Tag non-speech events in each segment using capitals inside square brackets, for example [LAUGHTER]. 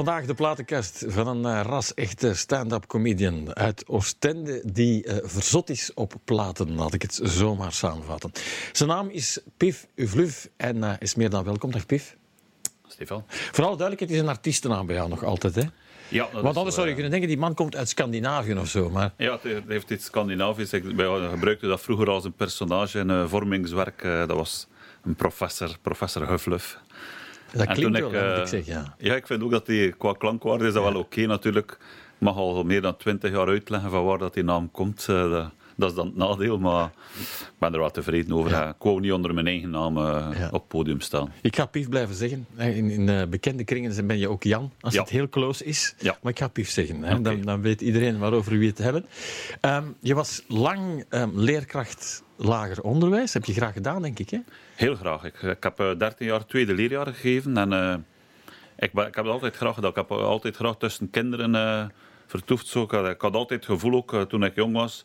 Vandaag de platenkast van een uh, ras-echte stand-up comedian uit Oostende die uh, verzot is op platen, laat ik het zomaar samenvatten. Zijn naam is Pif Uvluf en uh, is meer dan welkom. Dag Pif. Stefan. Vooral duidelijk, het is een artiestennaam bij jou nog altijd, hè? Ja, Want anders zou je kunnen denken, die man komt uit Scandinavië of zo. Maar... Ja, het heeft iets Scandinavisch. Ik gebruikte dat vroeger als een personage in vormingswerk. dat was een professor, professor Huffluf. Dat klinkt wel, ik, ik zeg, ja. Ja, ik vind ook dat die qua klankwaarde is dat ja. wel oké okay, natuurlijk. Ik mag al meer dan twintig jaar uitleggen van waar dat die naam komt. Uh, dat, dat, is dan het nadeel, maar ik ben er wel tevreden over. Ja. Ik wou niet onder mijn eigen naam ja. op het podium staan. Ik ga Pief blijven zeggen. In, in bekende kringen ben je ook Jan, als het heel close is. Maar ik ga Pief zeggen. Okay. Dan, dan, weet iedereen waarover we het hebben. Um, je was lang um, leerkracht lager onderwijs. Heb je graag gedaan, denk ik, hè? Heel graag. Ik, ik heb uh, 13 jaar tweede leerjaar gegeven en uh, ik, ik, heb het altijd graag gedaan. Ik heb altijd graag tussen kinderen uh, vertoefd. Zo. Ik, had, ik had altijd het gevoel, ook toen ik jong was,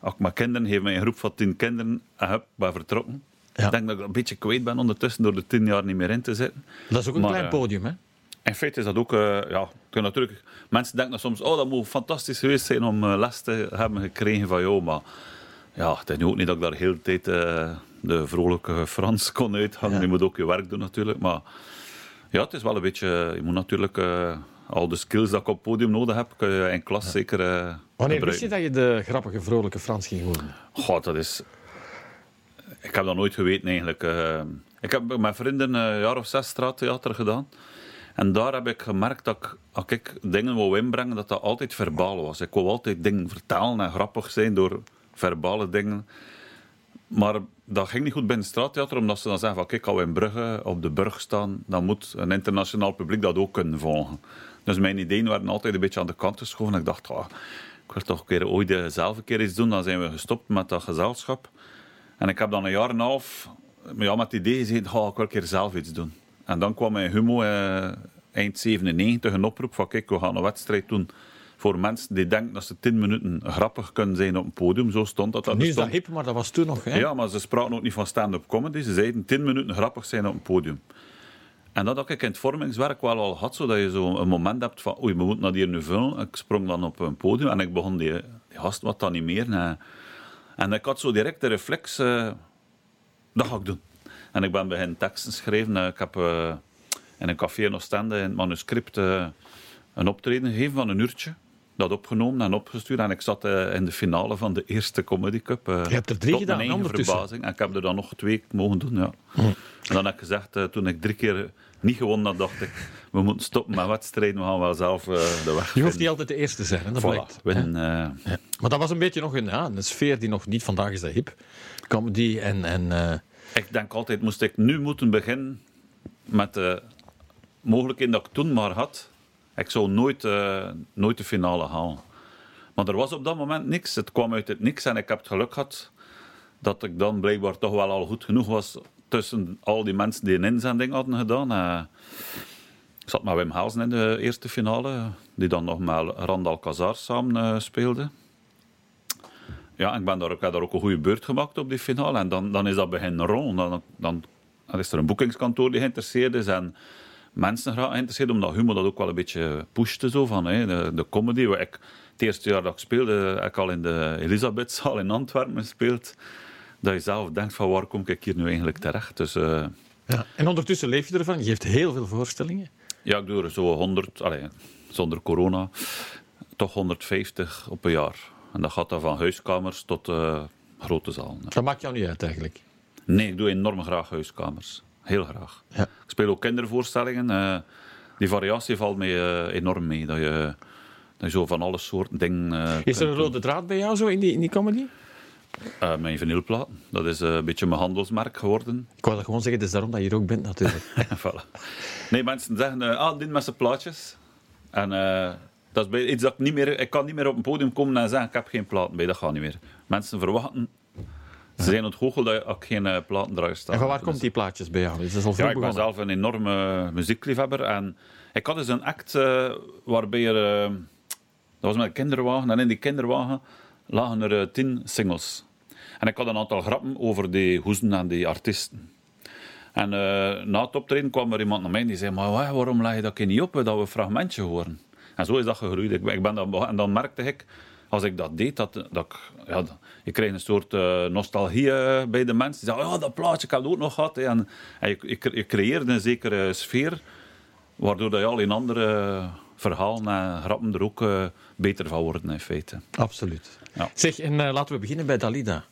als ik met kinderen, geef mij een groep van tien kinderen en heb, ben vertrokken. Ja. Ik denk dat ik een beetje kwijt ben ondertussen door de tien jaar niet meer in te zitten. Dat is ook een maar, klein podium, hè? In feite is dat ook, ja, natuurlijk, mensen denken soms, oh dat moet fantastisch geweest zijn om les te hebben gekregen van jou, maar ja, het is nu ook niet dat ik daar de hele tijd de vrolijke Frans kon uithangen. Je moet ook je werk doen natuurlijk. Maar ja, het is wel een beetje... Je moet natuurlijk uh, al de skills dat ik op het podium nodig heb, kun je in klas zeker uh, Wanneer gebruiken. wist je dat je de grappige, vrolijke Frans ging worden? God, dat is... Ik heb dat nooit geweten eigenlijk. Uh, ik heb met mijn vrienden een jaar of zes straattheater gedaan. En daar heb ik gemerkt dat ik, als ik dingen wou inbrengen, dat dat altijd verbaal was. Ik wou altijd dingen vertellen en grappig zijn door verbale dingen. Maar dat ging niet goed bij het straattheater, omdat ze dan zeggen van kijk, als we in Brugge op de burg staan, dan moet een internationaal publiek dat ook kunnen volgen. Dus mijn ideeën werden altijd een beetje aan de kant geschoven. Ik dacht, oh, ik wil toch een keer ooit zelf een keer iets doen. Dan zijn we gestopt met dat gezelschap. En ik heb dan een jaar en een half ja, met het idee gezeten, oh, ik wil een keer zelf iets doen. En dan kwam mijn Humo eh, eind 97 een oproep van kijk, we gaan een wedstrijd doen voor mensen die denken dat ze tien minuten grappig kunnen zijn op een podium. Zo stond dat. dat nu is dat hip, maar dat was toen nog. Hè? Ja, maar ze spraken ook niet van stand-up comedy. Ze zeiden tien minuten grappig zijn op een podium. En dat had ik in het vormingswerk wel al gehad, zodat je zo een moment hebt van oei, we moeten dat hier nu vullen. Ik sprong dan op een podium en ik begon die, die gast wat te animeren. En ik had zo direct de reflex, uh, dat ga ik doen. En ik ben beginnen teksten schrijven. Ik heb uh, in een café in Oostende in het manuscript uh, een optreden gegeven van een uurtje dat opgenomen en opgestuurd. En ik zat uh, in de finale van de eerste Comedy Cup. Uh, je hebt er drie gedaan, ondertussen. verbazing. En ik heb er dan nog twee mogen doen, ja. Hm. En dan heb ik gezegd, uh, toen ik drie keer niet gewonnen had, dacht ik, we moeten stoppen met wedstrijden, we gaan wel zelf de weg Je hoeft niet altijd de eerste te zijn, hè? dat voilà, blijkt. Ja. Maar dat was een beetje nog een, ja, een sfeer die nog niet vandaag is dat hip. Comedy en... en Ik denk altijd, moest ik nu moeten beginnen met de mogelijkheden dat ik toen maar had ik zou nooit, uh, nooit de finale halen. Maar er was op dat moment niks. Het kwam uit het niks en ik heb het geluk gehad dat ik dan blijkbaar toch wel al goed genoeg was tussen al die mensen die een inzending hadden gedaan. Uh, ik zat met Wim Helsen in de eerste finale, die dan nog met Randal Kazar samen uh, speelde. Ja, ik, ben daar, ik heb daar ook een goede beurt gemaakt op die finale. En dan, dan is dat beginnen rond. Dan, dan, dan is er een boekingskantoor die geïnteresseerd is. En mensen graag geïnteresseerd, omdat humor dat ook wel een beetje pushte. Zo, van, hè, de, de comedy. Ik, het eerste jaar dat ik speelde, heb ik al in de Elisabethzaal in Antwerpen gespeeld. Dat je zelf denkt van waar kom ik hier nu eigenlijk terecht. Dus, uh, ja. En ondertussen leef je ervan? Je geeft heel veel voorstellingen. Ja, ik doe er zo 100, allez, zonder corona, toch 150 op een jaar. En dat gaat dan van huiskamers tot uh, grote zalen. Dat maakt jou niet uit eigenlijk? Nee, ik doe enorm graag huiskamers. Heel graag. Ja. Ik speel ook kindervoorstellingen. Uh, die variatie valt mij uh, enorm mee. Dat je, dat je zo van alle soorten dingen. Uh, is er een rode draad bij jou zo in die, in die comedy? mijn vinylplaat. Dat is een beetje mijn handelsmerk geworden. Ik wou dat gewoon zeggen, het is daarom dat je hier ook bent natuurlijk. [LAUGHS] voilà. Nee, mensen zeggen, ah, dit met zijn plaatjes. En dat is iets dat ik niet meer... Ik kan niet meer op een podium komen en zeggen, ik heb geen platen bij. Dat gaat niet meer. Mensen verwachten ze zijn ontgoocheld dat ik geen uh, platendraaier sta. En van waar dus... komt die plaatjes bij jou? Is al ja, ik ben zelf een enorme muziekliefhebber. En ik had dus een act uh, waarbij er... Uh, dat was met een kinderwagen. En in die kinderwagen lagen er tien singles. En ik had een aantal grappen over die hoezen en die artiesten. En uh, na het optreden kwam er iemand naar mij die zei, maar waarom leg je dat niet op, dat we een fragmentje horen? En zo is dat gegroeid. Ik, ik ben dan, en dan merkte ik, als ik dat deed, dat, dat ik, ja, je kreeg een soort uh, nostalgie uh, bij de mensen. Die zeiden, ja, dat plaatje, ik heb het ook nog gehad. En, en je, je, je, creëerde een zekere sfeer, waardoor dat je al in andere verhalen en grappen er ook uh, beter van worden, in feite. Absoluut. Ja. Zeg, en laten we beginnen bij Dalida.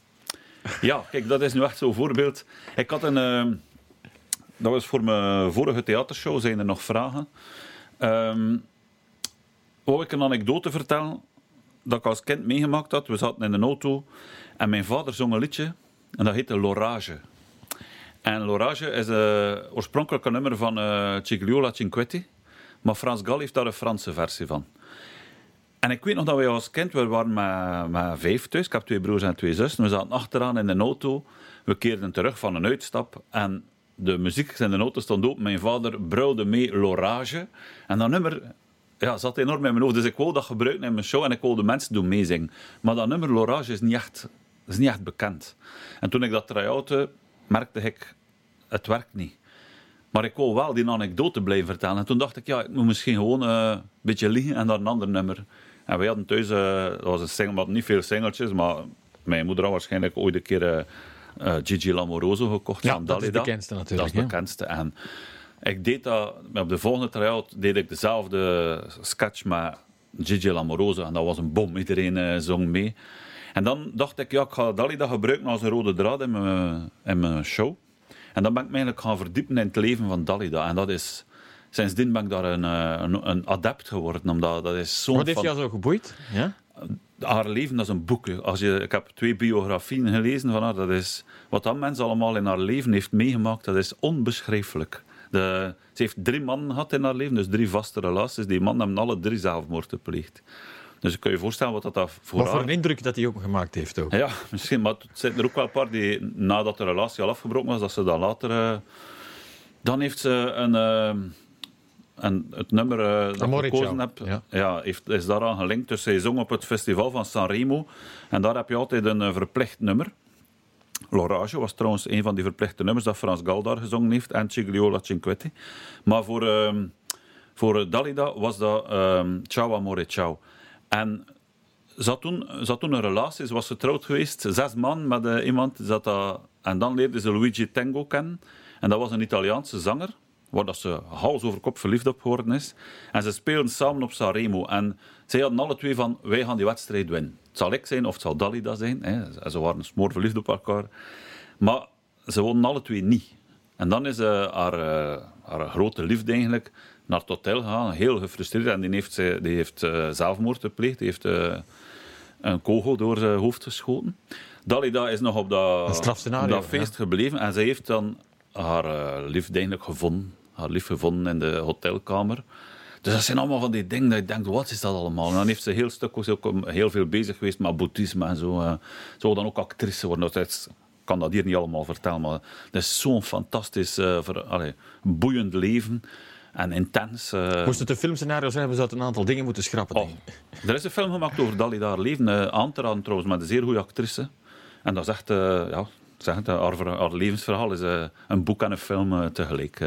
Ja, kijk, dat is nu echt zo'n voorbeeld. Ik had een... dat was voor mijn vorige theatershow, zijn er nog vragen. Um, wou ik een anekdote vertellen dat ik als kind meegemaakt had. We zaten in een auto en mijn vader zong een liedje en dat heette L'Orage. En L'Orage is een oorspronkelijke nummer van uh, Cigliola Cinquetti, maar Frans Gal heeft daar een Franse versie van. En ik weet nog dat wij als kind, we waren met, met vijf thuis, ik heb twee broers en twee zussen, we zaten achteraan in een auto, we keerden terug van een uitstap en de muziek in de auto stond open. Mijn vader bruilde mee L'Orage. En dat nummer ja, zat enorm in mijn hoofd. Dus ik wou dat gebruiken in mijn show en ik wou de mensen doen meezingen. Maar dat nummer L'Orage is niet echt, is niet echt bekend. En toen ik dat try merkte ik, het werkt niet. Maar ik wou wel die anekdote blijven vertellen. En toen dacht ik, ja, ik moet misschien gewoon uh, een beetje liggen en dan een ander nummer. En wij hadden thuis, uh, dat was een single, maar niet veel singeltjes, maar mijn moeder had waarschijnlijk ooit een keer uh, Gigi Lamoroso gekocht ja, van Dalida. dat is de bekendste natuurlijk. Dat is de bekendste. En ik deed dat, op de volgende try-out deed ik dezelfde sketch met Gigi Lamoroso en dat was een bom, iedereen uh, zong mee. En dan dacht ik, ja, ik ga Dalida gebruiken als een rode draad in mijn, in mijn show. En dan ben ik me eigenlijk gaan verdiepen in het leven van Dalida. En dat is, sindsdien ben ik daar een, eh, een, een adept geworden, omdat dat is zo... Wat heeft jou zo geboeid? Ja? Haar leven, dat is een boek. Als je, ik heb twee biografieën gelezen van haar. Dat is, wat dat mens allemaal in haar leven heeft meegemaakt, dat is onbeschrijfelijk. De, ze heeft drie mannen gehad in haar leven, dus drie vaste relaties. Die mannen hebben alle drie zelfmoord gepleegd. Dus ik kan je voorstellen wat dat voor Wat voor een indruk dat hij ook gemaakt heeft ook. Ja, misschien. Maar er zijn er ook wel een paar die nadat de relatie al afgebroken was, dat ze dan later... Uh, dan heeft ze een... Uh, en het nummer uh, dat ik gekozen heb, ja. ja. heeft, is daaraan gelinkt. Dus zij zong op het festival van Sanremo. En daar heb je altijd een verplicht nummer. L'Orage was trouwens een van die verplichte nummers dat Frans Gal daar gezongen heeft en Cigliola Cinquetti. Maar voor, uh, voor Dalida was dat um, Ciao Amore Ciao. En ze had, toen, ze toen een relatie, ze was getrouwd geweest, zes man met uh, iemand. Zat dat, en dan leerde ze Luigi Tengo kennen. En dat was een Italiaanse zanger waar dat ze hals over kop verliefd op geworden is. En ze speelden samen op Sanremo. En zij hadden alle twee van, wij gaan die wedstrijd winnen. Het zal ik zijn of het zal Dalida zijn. Hè. Ze waren smoor verliefd op elkaar. Maar ze wonnen alle twee niet. En dan is uh, haar, uh, haar grote liefde eigenlijk naar het hotel gegaan, heel gefrustreerd. En die heeft, die heeft uh, zelfmoord gepleegd, die heeft een kogel door zijn hoofd geschoten. Dalida is nog op dat, op dat feest gebleven en zij heeft dan haar liefde eigenlijk gevonden haar lief gevonden in de hotelkamer. Dus dat zijn allemaal van die dingen dat je denkt, wat is dat allemaal? En dan heeft ze heel stuk ook heel veel bezig geweest met boeddhisme en zo. Uh, zou dan ook actrice worden. Dat ik kan dat hier niet allemaal vertellen, maar het is zo'n fantastisch, uh, ver, allez, boeiend leven. En intens. Uh... Moest het een filmscenario zijn, hebben ze een aantal dingen moeten schrappen. Oh, er is een film gemaakt over Dalida haar leven. Uh, aan te raden trouwens, met een zeer goede actrice. En dat is echt, ja, zeg het, haar, haar, levensverhaal is een boek en een film tegelijk.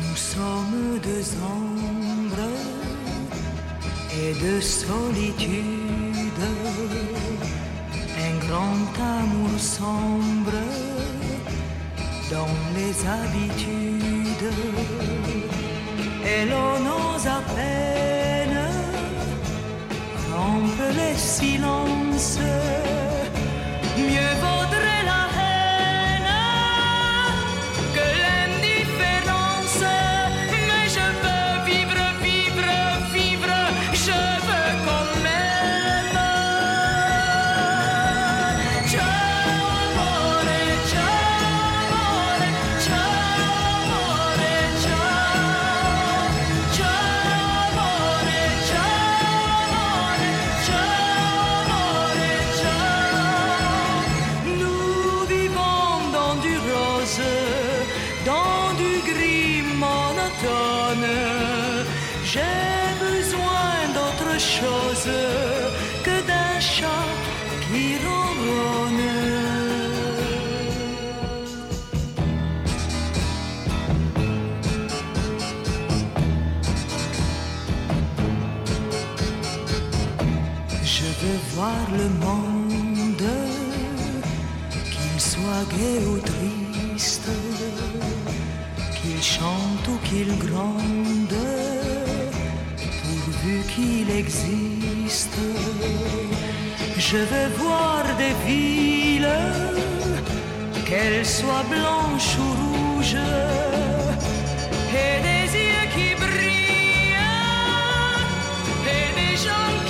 Nous sommes deux ombres et de solitude, un grand amour sombre dans les habitudes, et l'on rompre les silences. Existe. Je veux voir des villes, qu'elles soient blanches ou rouges, et des yeux qui brillent, et des gens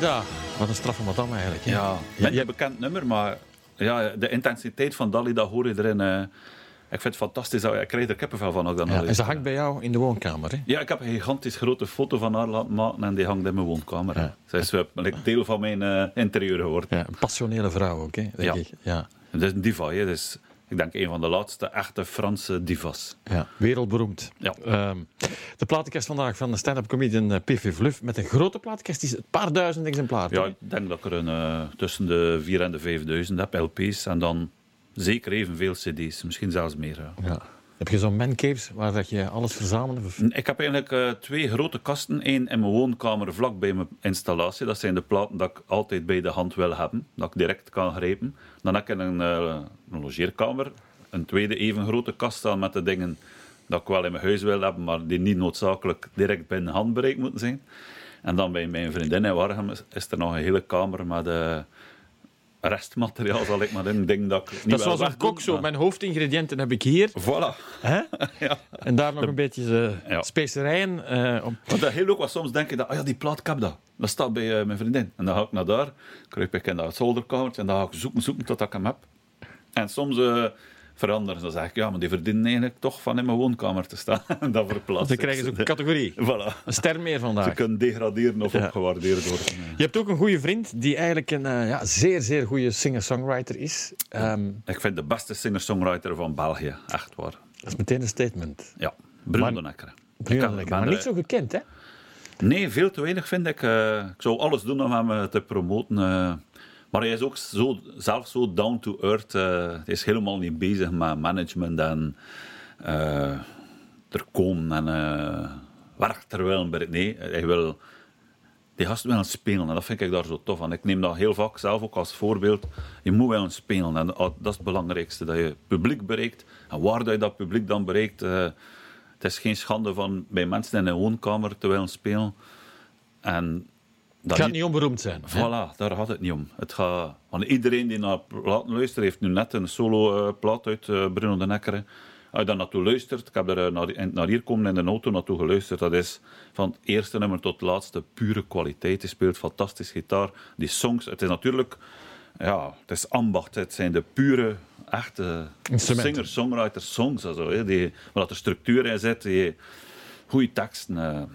wat een straffe madame eigenlijk. hè? Ja, Ja, je- een bekend nummer, maar ja, de intensiteit van Dalida hoor je erin. eh. ik vind het fantastisch. dat- Ik krijg er kippenvel van ook dan. Ja, al en ze hangt bij jou in de woonkamer. Hè? Ja, ik heb een gigantisch grote foto van haar laten maken en die hangt in mijn woonkamer. Ja. Zij is eh, like, deel van mijn eh, interieur geworden. Ja, een passionele vrouw ook, hè, denk Ja. ik. Ja. Het is een diva, hè. Dus, ik denk een van de laatste echte Franse divas. Ja, wereldberoemd. Ja. Ehm, de platenkast vandaag van de stand-up comedian eh, PV Vluf met een grote platenkast. Is een paar duizend exemplaren. Ja, ik denk dat ik er een, eh, tussen de 4 en de 5000 heb, LP's. En dan zeker evenveel CD's, misschien zelfs meer. ja. Ja. Heb je zo'n mancaves waar dat je alles verzamelt? Ik heb eigenlijk eh, twee grote kasten. Eén in mijn woonkamer, vlak bij mijn installatie. Dat zijn de platen dat ik altijd bij de hand wil hebben. Dat ik direct kan grijpen. Dan heb ik een, eh, een logeerkamer. Een tweede even grote kast staan met de dingen dat ik wel in mijn huis wil hebben, maar die niet noodzakelijk direct binnen handbereik moeten zijn. En dan bij mijn vriendin in Wargem is, er nog een hele kamer met eh, restmateriaal, zal ik maar in. Ding dat ik niet dat zoals een kok zo. maar- Mijn hoofdingrediënten heb ik hier. Voilà. Hè? [LAUGHS] Ja. En daar nog een beetje eh, Ja. specerijen. eh, om... Want dat heel ook wat soms denk je dat, ah ja, die plaat, ik heb dat. Dat staat bij eh, mijn vriendin. En dan ga ik naar daar, kruip ik in dat zolderkamertje en dan ga ik zoeken, zoeken tot ik hem heb. En soms eh, veranderen. Dan zeg ik, ja, maar die verdienen eigenlijk toch van in mijn woonkamer te staan. [LAUGHS] en dan verplaatst krijgen ze ook een categorie. Voilà. Een ster meer vandaag. Ze kunnen degraderen of Ja. opgewaardeerd worden. Je hebt ook een goede vriend die eigenlijk een eh, ja, zeer, zeer goede singer-songwriter is. Ehm, Ik vind de beste singer-songwriter van België, echt waar. dat is meteen een statement. Ja, Bruno de. Bruno ben, maar niet zo gekend, hè? Nee, veel te weinig vind ik. Eh, ik zou alles doen om hem eh, te promoten. Maar hij is ook zo, zelf zo down to earth. eh. hij is helemaal niet bezig met management en eh, er komen en eh werk terwijl. Nee, hij wil die gast willen spelen en dat vind ik daar zo tof aan. Ik neem dat heel vaak zelf ook als voorbeeld. Je moet willen spelen en dat is het belangrijkste. Dat je publiek bereikt en waar dat je dat publiek dan bereikt. het is geen schande van bij mensen in een woonkamer te willen spelen. En dat gaat niet- onberoemd zijn. hè? Voilà, daar gaat het niet om. Het gaat, want iedereen die naar platen luistert, heeft nu net een solo-plaat uit eh, Bruno de Necker. Als je daar naartoe luistert, ik heb er eh, naar, naar hier komen in de auto naartoe geluisterd, dat is van het eerste nummer tot het laatste pure kwaliteit. Hij speelt fantastisch gitaar. Die songs, het is natuurlijk, ja, het is ambacht. Het zijn de pure, echte singer-songwriter songs. Also, hè, die, waar er structuur in zit, die goede teksten.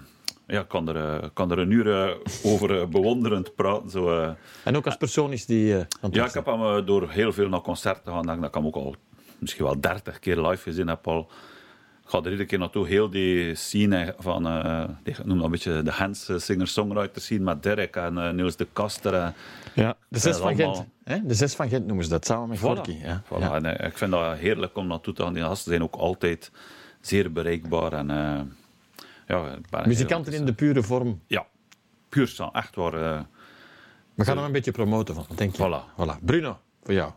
Ja, ik kan er, eh, kan er een uur eh, over eh, bewonderend praten. Zo. En ook als persoon is die... Ja, ik heb hem door heel veel naar concerten gaan. Dat ik hem ook al misschien wel dertig keer live gezien heb. Al. Ik ga er iedere keer naartoe. Heel die scene van, ik noem dat een beetje de Hans singer-songwriter scene met Derek en eh, Niels de Kaster. en- Ja, de zes van allemaal. Gent. Hè? De zes van Gent noemen ze dat, samen met Gorky. Ja. Voilà, Ja. en, ik vind dat heerlijk om naartoe te gaan. Die gasten zijn ook altijd zeer bereikbaar. En, ja, Muzikanten in de pure vorm. Ja, puur sang. Echt waar. eh, We gaan hem een beetje promoten van. Denk je? Voilà. voilà. Bruno, voor jou.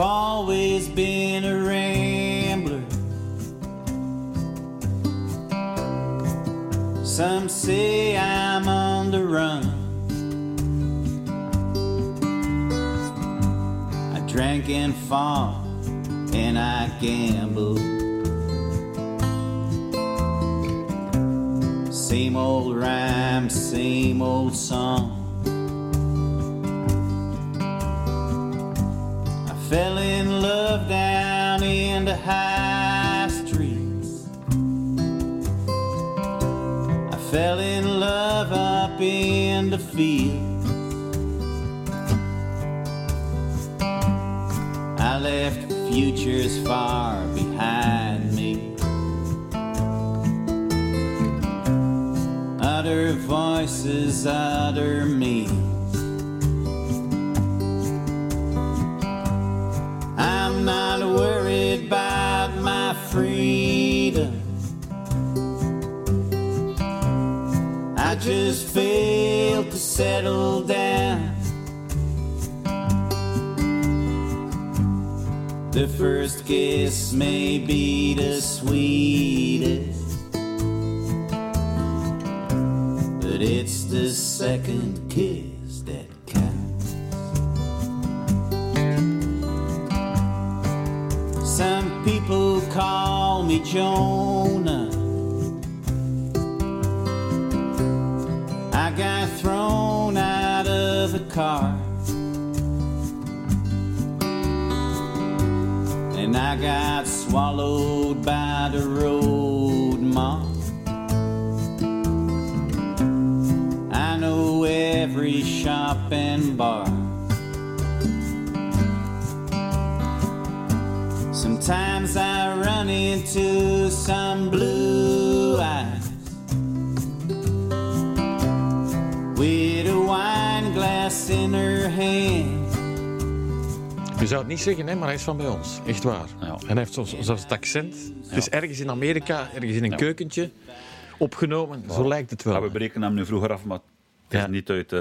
I've always been a rambler. Some say I'm on the run. I drank and fought and I gambled. Same old rhyme, same old song. Far behind me. Other voices, other me. I'm not worried about my freedom. I just failed to settle kiss may be the sweetest, but it's the second kiss that counts. Some people call me Jonah. Got swallowed by the road moth. I know every shop and bar. Sometimes I run into some blue eyes with a wine glass in her hand. Je zou het niet zeggen, hè, maar hij is van bij ons. Echt waar. En hij heeft zelfs, zelfs het accent. Het is ergens in Amerika, ergens in een keukentje opgenomen. Zo lijkt het wel. Ja, we breken hem nu vroeger af, maar het is niet uit... eh,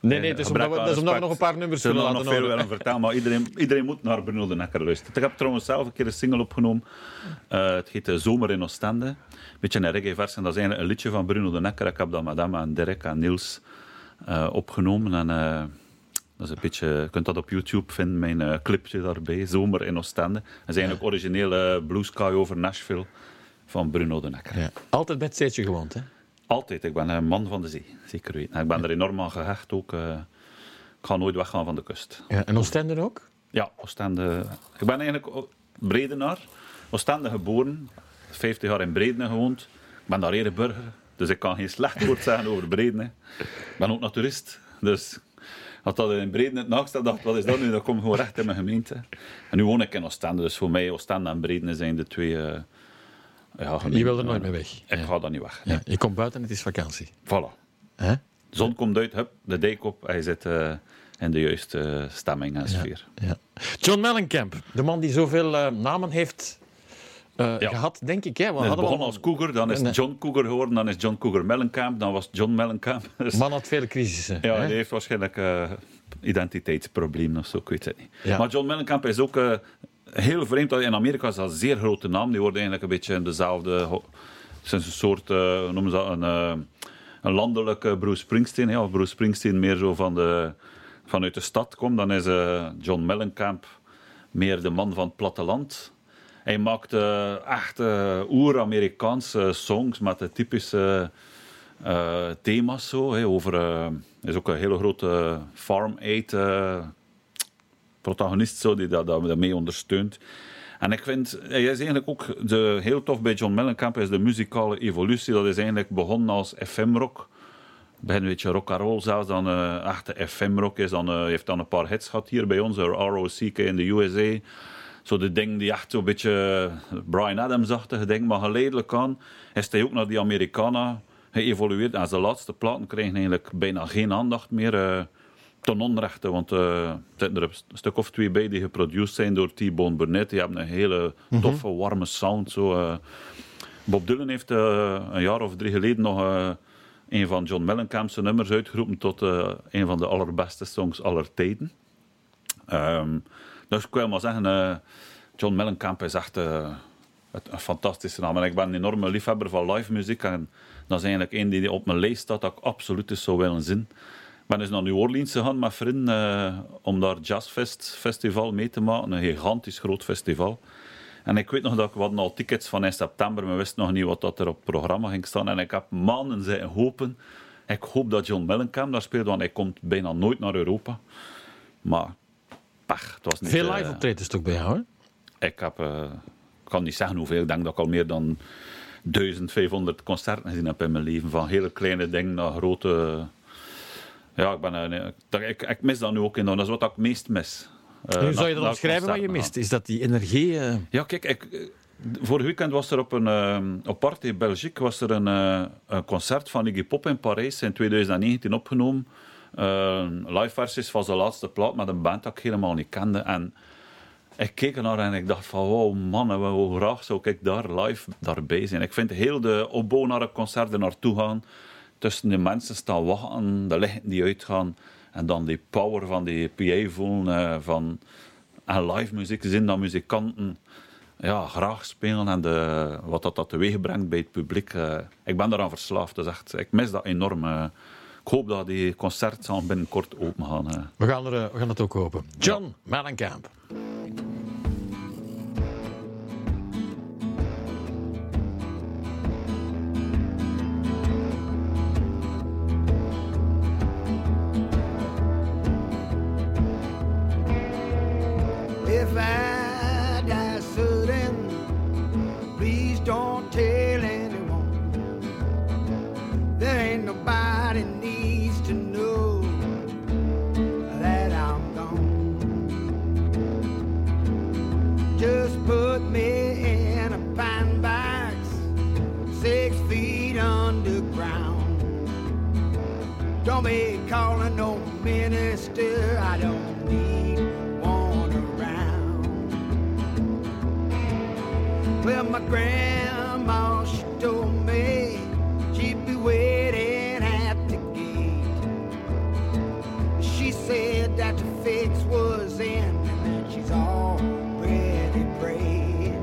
Nee, nee, het is omdat we- aan dat is omdat we respect. nog een paar nummers Zullen we willen nog laten veel willen vertellen, maar iedereen, iedereen moet naar Bruno de Necker luisteren. Ik heb trouwens zelf een keer een single opgenomen. Eh, het heet eh, Zomer in Oostende. Een beetje een reggae-vers. En dat is eigenlijk een liedje van Bruno de Necker. Ik heb dat met hem en Dirk en Niels opgenomen. En dat is een beetje, je kunt dat op YouTube vinden, mijn eh, clipje daarbij. Zomer in Oostende. Dat is eigenlijk originele Blue Sky over Nashville van Bruno de Necker. Ja. Altijd met steedje gewoond, hè? Altijd. Ik ben een man van de zee, zeker weten. En Ik ben er enorm aan gehecht ook. eh, ik ga nooit weggaan van de kust. Ja. En Oostende ook? Ja, Oostende. Ik ben eigenlijk Bredenaar. Oostende geboren. 50 jaar in Bredene gewoond. Ik ben daar ereburger. Dus ik kan geen slecht woord zeggen over Bredene. Ik ben ook naturist. Dus had dat in Bredene het naast dacht wat is dat nu? Dat komt gewoon recht in mijn gemeente. En nu woon ik in Oostende. Dus voor mij Oostende en Bredene zijn de twee... eh, ja, Je wil er nooit meer weg. Ik ga daar niet weg. Ja. Je komt buiten, het is vakantie. Voilà. Hè? De zon komt uit, hup, de dijk op. Hij zit eh, in de juiste stemming en sfeer. Ja. John Mellencamp, de man die zoveel eh, namen heeft eh, Ja. gehad, denk ik. Hè? We hadden begon al- als Cougar, dan is John Cougar geworden, dan is John Cougar Mellencamp, dan was John Mellencamp. [LAUGHS] Dus, Man had vele crisissen. ja, hè? die heeft waarschijnlijk eh identiteitsproblemen of zo, ik weet het niet. Ja. Maar John Mellencamp is ook eh, heel vreemd. In Amerika is dat een zeer grote naam. Die wordt eigenlijk een beetje in dezelfde... is een soort, noemen ze dat, een, een landelijke Bruce Springsteen. Ja, Bruce Springsteen meer zo van de, vanuit de stad komt, dan is John Mellencamp meer de man van het platteland. Hij maakt echt uh, oer-Amerikaanse songs met de typische uh, thema's. Zo, hè, over, is ook een hele grote Farm Aid protagonist zo, die dat, mee ondersteunt. En ik vind, hij is eigenlijk ook de, heel tof bij John Mellencamp, is de muzikale evolutie. Dat is eigenlijk begonnen als FM-rock. Begin een beetje rock and roll zelfs, dan echte FM-rock is. Dan heeft dan een paar hits gehad hier bij ons, ROCK in de USA. Zo de ding die echt zo'n beetje Brian Adams-achtige ding, maar geleidelijk aan is hij ook naar die Americana geëvolueerd. En zijn laatste platen krijgen eigenlijk bijna geen aandacht meer. Uh, ten onrechte, want uh, er zitten er een stuk of twee bij die geproduceerd zijn door T-Bone Burnett. Die hebben een hele mhm. toffe, warme sound. Zo, uh, Bob Dylan heeft een jaar of drie geleden nog een van John Mellencamp's nummers uitgeroepen tot een van de allerbeste songs aller tijden. Um, dus ik wil maar zeggen, John Mellencamp is echt een fantastische naam. En ik ben een enorme liefhebber van live muziek. En dat is eigenlijk een die op mijn lijst staat dat ik absoluut eens zou willen zien ben eens naar New Orleans gegaan met vrienden uh, om daar Jazzfest festival mee te maken. Een gigantisch groot festival. En ik weet nog dat we hadden al tickets van in september, maar we wisten nog niet wat dat er op het programma ging staan. En ik heb maanden zijn hopen. Ik hoop dat John Mellencamp daar speelt, want hij komt bijna nooit naar Europa. Maar, pach, het was niet... Veel live optredens toch bij jou, hè? Ik heb... Ik kan niet zeggen hoeveel. Ik denk dat ik al meer dan 1500 concerten gezien heb in mijn leven. Van hele kleine dingen naar grote ja, ik, ben, uh, ik, ik, mis dat nu ook in. Dat is wat ik meest mis. Uh, zou je dat omschrijven wat je mist? Is dat die energie? Uh... Ja, kijk, ik, vorig weekend was er op een uh, op Party Belgique was er een, een, concert van Iggy Pop in Parijs in 2019 opgenomen. Live versies van zijn laatste plaat met een band dat ik helemaal niet kende. En ik keek ernaar en ik dacht van wow man, hoe graag zou ik daar live daarbij zijn. Ik vind heel de opbouw naar een concert er naartoe gaan tussen de mensen staan wachten, de lichten die uitgaan. En dan die power van die PA voelen. Uh, van, en live muziek zien dat muzikanten ja, graag spelen. En de, wat dat, dat teweeg brengt bij het publiek. Uh, ik ben eraan verslaafd. Dus echt, ik mis dat enorm ik hoop dat die concert zal binnenkort open gaan. We, gaan er, eh, we gaan het ook open. John ja. Mellencamp. If I grandma, she told me she'd be waiting at the gate. She said that the fix was in and that she's already prayed.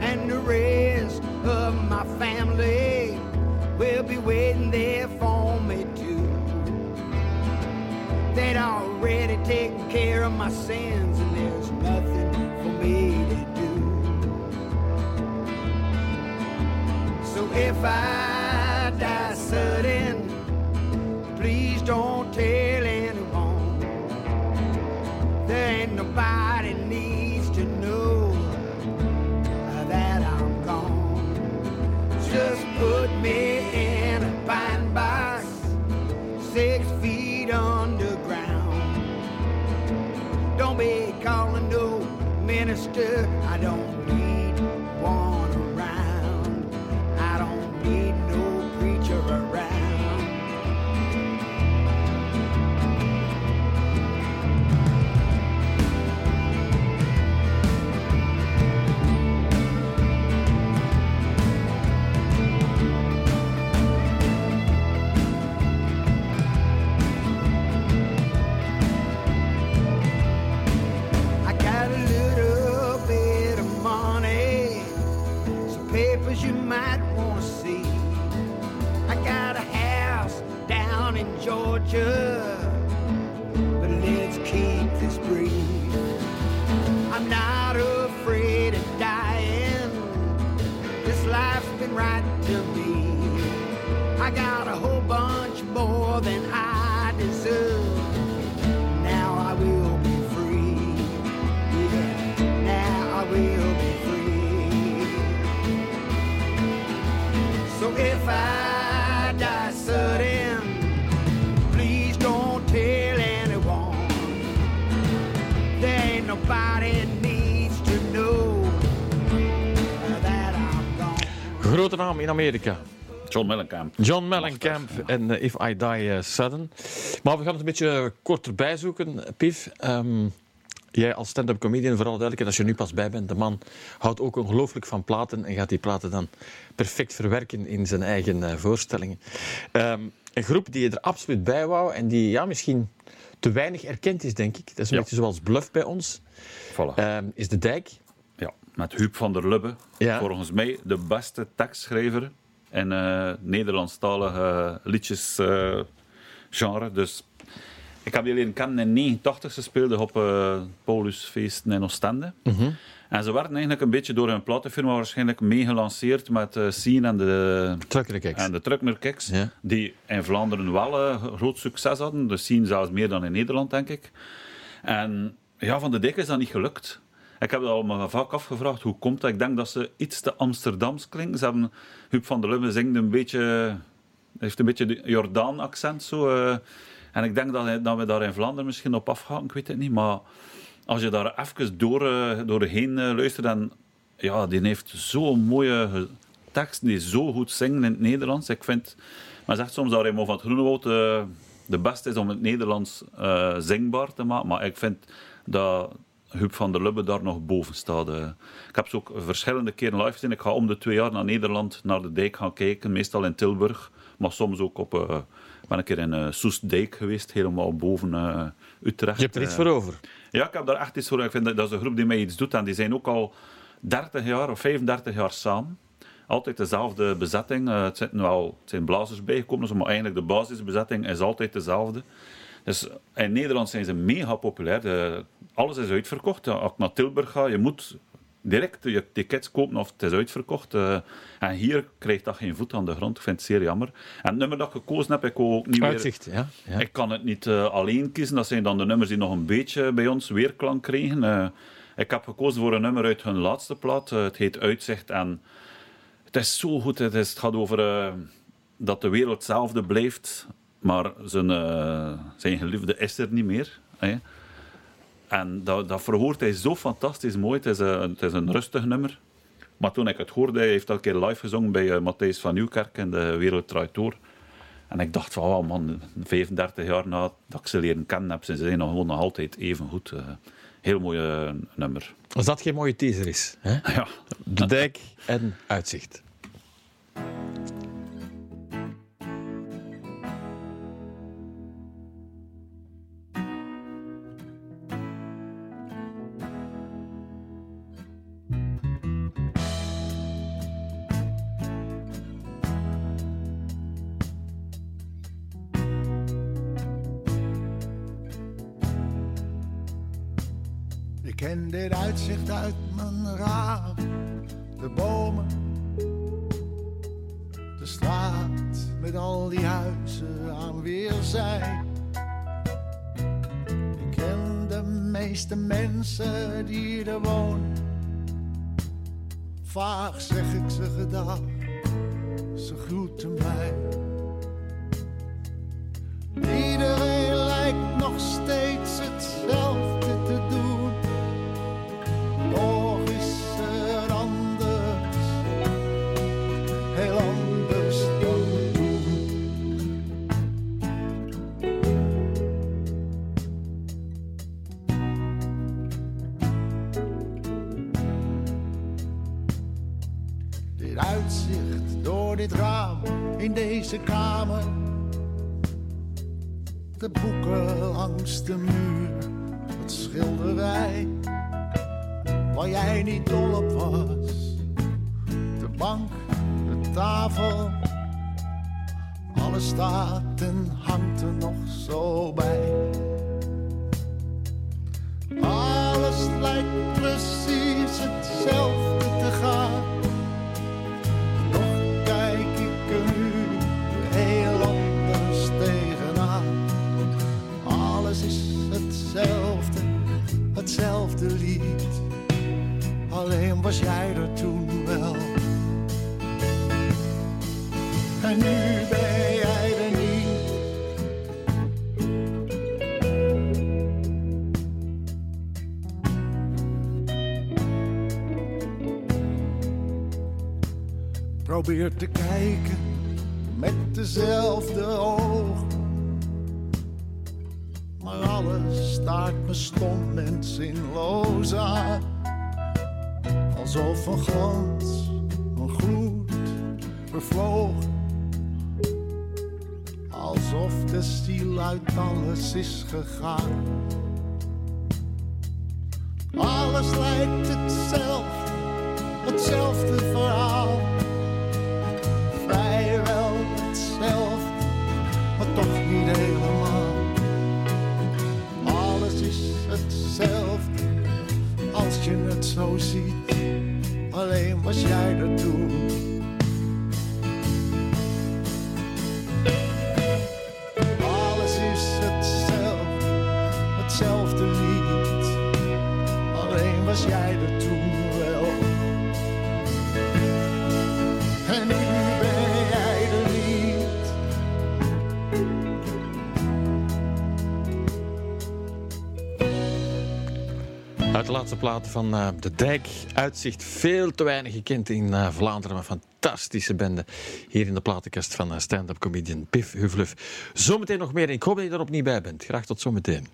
And the rest of my family will be waiting there for me too. They'd already taken care of my sins. if I die sudden, please don't tell anyone. There ain't nobody needs to know that I'm gone. Just put me in a pine box, six feet underground. Don't be calling no minister. Amerika. John Mellencamp. John Mellencamp en eh, If I Die eh, Sudden. Maar we gaan het een beetje korter bijzoeken, Pief. Ehm, jij als stand-up comedian, vooral duidelijk, en als je nu pas bij bent, de man houdt ook ongelooflijk van platen en gaat die platen dan perfect verwerken in zijn eigen eh, voorstellingen. Ehm, een groep die je er absoluut bij wou en die ja, misschien te weinig erkend is, denk ik. Dat is een Ja. beetje zoals Bluff bij ons. Voilà. Ehm, is De Dijk. Met Huub van der Lubbe. Ja. Volgens mij de beste tekstschrijver in eh Nederlandstalige liedjesgenre. genre. Dus ik heb die leren kennen in 89. Ze speelden op eh Paulusfeesten in Oostende. En ze werden eigenlijk een beetje door hun platenfirma waarschijnlijk meegelanceerd met eh Scene en de, Truckerkeks. en de. Die in Vlaanderen wel eh, groot succes hadden. De Scene zelfs meer dan in Nederland, denk ik. En ja, van de Dijk is dat niet gelukt. Ik heb dat al me vaak afgevraagd, hoe komt dat? Ik denk dat ze iets te Amsterdams klinken. Ze hebben, Huub van der Lubbe zingt een beetje, heeft een beetje de Jordaan-accent zo. eh. en ik denk dat, dat we daar in Vlaanderen misschien op afgaan, ik weet het niet. Maar als je daar even door, eh, doorheen eh, luistert, dan, ja, die heeft zo'n mooie tekst, die zo goed zingen in het Nederlands. Ik vind, men zegt soms dat Raymond van het Groenewoud de beste is om het Nederlands zingbaar te maken. Maar ik vind dat Huub van der Lubbe daar nog boven staat. eh. Ik heb ze ook verschillende keren live gezien. Ik ga om de twee jaar naar Nederland, naar de dijk gaan kijken. Meestal in Tilburg, maar soms ook op... ik ben een keer in eh Soestdijk geweest, helemaal boven eh, Utrecht. Je hebt er iets voor over. Ja, ik heb daar echt iets voor. Ik vind dat, dat is een groep die mij iets doet. En die zijn ook al 30 jaar of 35 jaar samen. Altijd dezelfde bezetting. Het, zitten wel, het zijn blazers bijgekomen, maar eigenlijk de basisbezetting is altijd dezelfde. Dus in Nederland zijn ze mega populair. De- alles is uitverkocht. Als ik naar Tilburg ga, je moet direct je tickets kopen of het is uitverkocht. Eh, en hier krijgt dat geen voet aan de grond. Ik vind het zeer jammer. En het nummer dat ik gekozen heb, ik ook niet meer... Uitzicht, ja. ja. Ik kan het niet eh, alleen kiezen. Dat zijn dan de nummers die nog een beetje bij ons weerklank kregen. Eh, ik heb gekozen voor een nummer uit hun laatste plaat. Eh, het heet Uitzicht. En het is zo goed. Het, is, het gaat over eh, dat de wereld hetzelfde blijft. Maar zijn, eh, zijn geliefde is er niet meer. En dat, dat verhoort hij zo fantastisch mooi. Het is, een, het is een rustig nummer. Maar toen ik het hoorde, hij heeft dat een keer live gezongen bij uh, Matthijs van Nieuwkerk in de Wereld Draait Door. En ik dacht van, oh man, 35 jaar na dat ik ze leren kennen heb, ze zijn nog gewoon nog altijd even goed. Uh, heel mooi uh, nummer. Als dat geen mooie teaser is. Hè? [LAUGHS] Ja. De dijk en uitzicht. Tafel, alles staat en hangt er nog zo bij. Alles lijkt precies hetzelfde te gaan. Toch kijk ik er nu heel anders tegenaan. Alles is hetzelfde, hetzelfde lied. Alleen was jij er toen Nu ben niet. Probeer te kijken met dezelfde ogen. Maar alles staart me stom en zinloos aan. Alsof een glans, een gloed, bevlogen. Alsof de ziel uit alles is gegaan. Alles lijkt hetzelfde, hetzelfde verhaal. Vrijwel hetzelfde, maar toch niet helemaal. Alles is hetzelfde, als je het zo ziet. Alleen was jij er toen. De laatste platen van eh, De Dijk. Uitzicht veel te weinig gekend in eh, Vlaanderen. Maar fantastische bende. Hier in de platenkast van eh, stand-up comedian Piff Huvluf. Zometeen nog meer. Ik hoop dat je er opnieuw bij bent. Graag tot zometeen.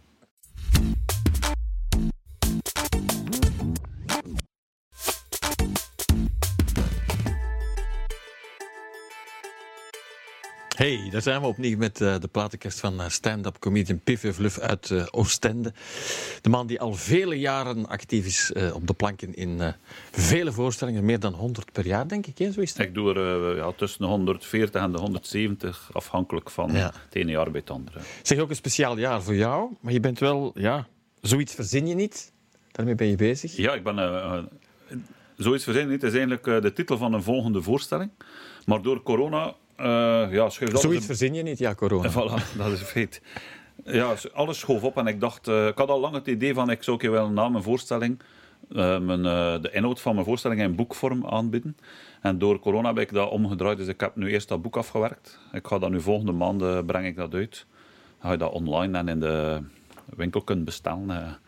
Hey, daar zijn we opnieuw met eh, de platenkast van eh, stand-up comedian Piff Vluf uit eh, Oostende. De man die al vele jaren actief is op de planken in vele voorstellingen, meer dan 100 per jaar, denk ik. Hè? Zo is het. Ik doe er ja, tussen de 140 en de 170, afhankelijk van Ja. het ene jaar bij het andere. Zeg ook een speciaal jaar voor jou, maar je bent wel, ja, zoiets verzin je niet. Daarmee ben je bezig. Ja, ik ben... zoiets verzinnen niet. Het is eigenlijk de titel van een volgende voorstelling. Maar door corona... eh ja, Zoiets een- verzin je niet, ja, corona. [LAUGHS] Voilà, dat is feit. Ja, alles schoof op en ik dacht... eh, ik had al lang het idee van, ik zou wel na mijn voorstelling eh, mijn, de inhoud van mijn voorstelling in boekvorm aanbieden. En door corona heb ik dat omgedraaid, dus ik heb nu eerst dat boek afgewerkt. Ik ga dat nu volgende maanden, breng ik dat uit. Dan ga je dat online en in de winkel kunnen bestellen.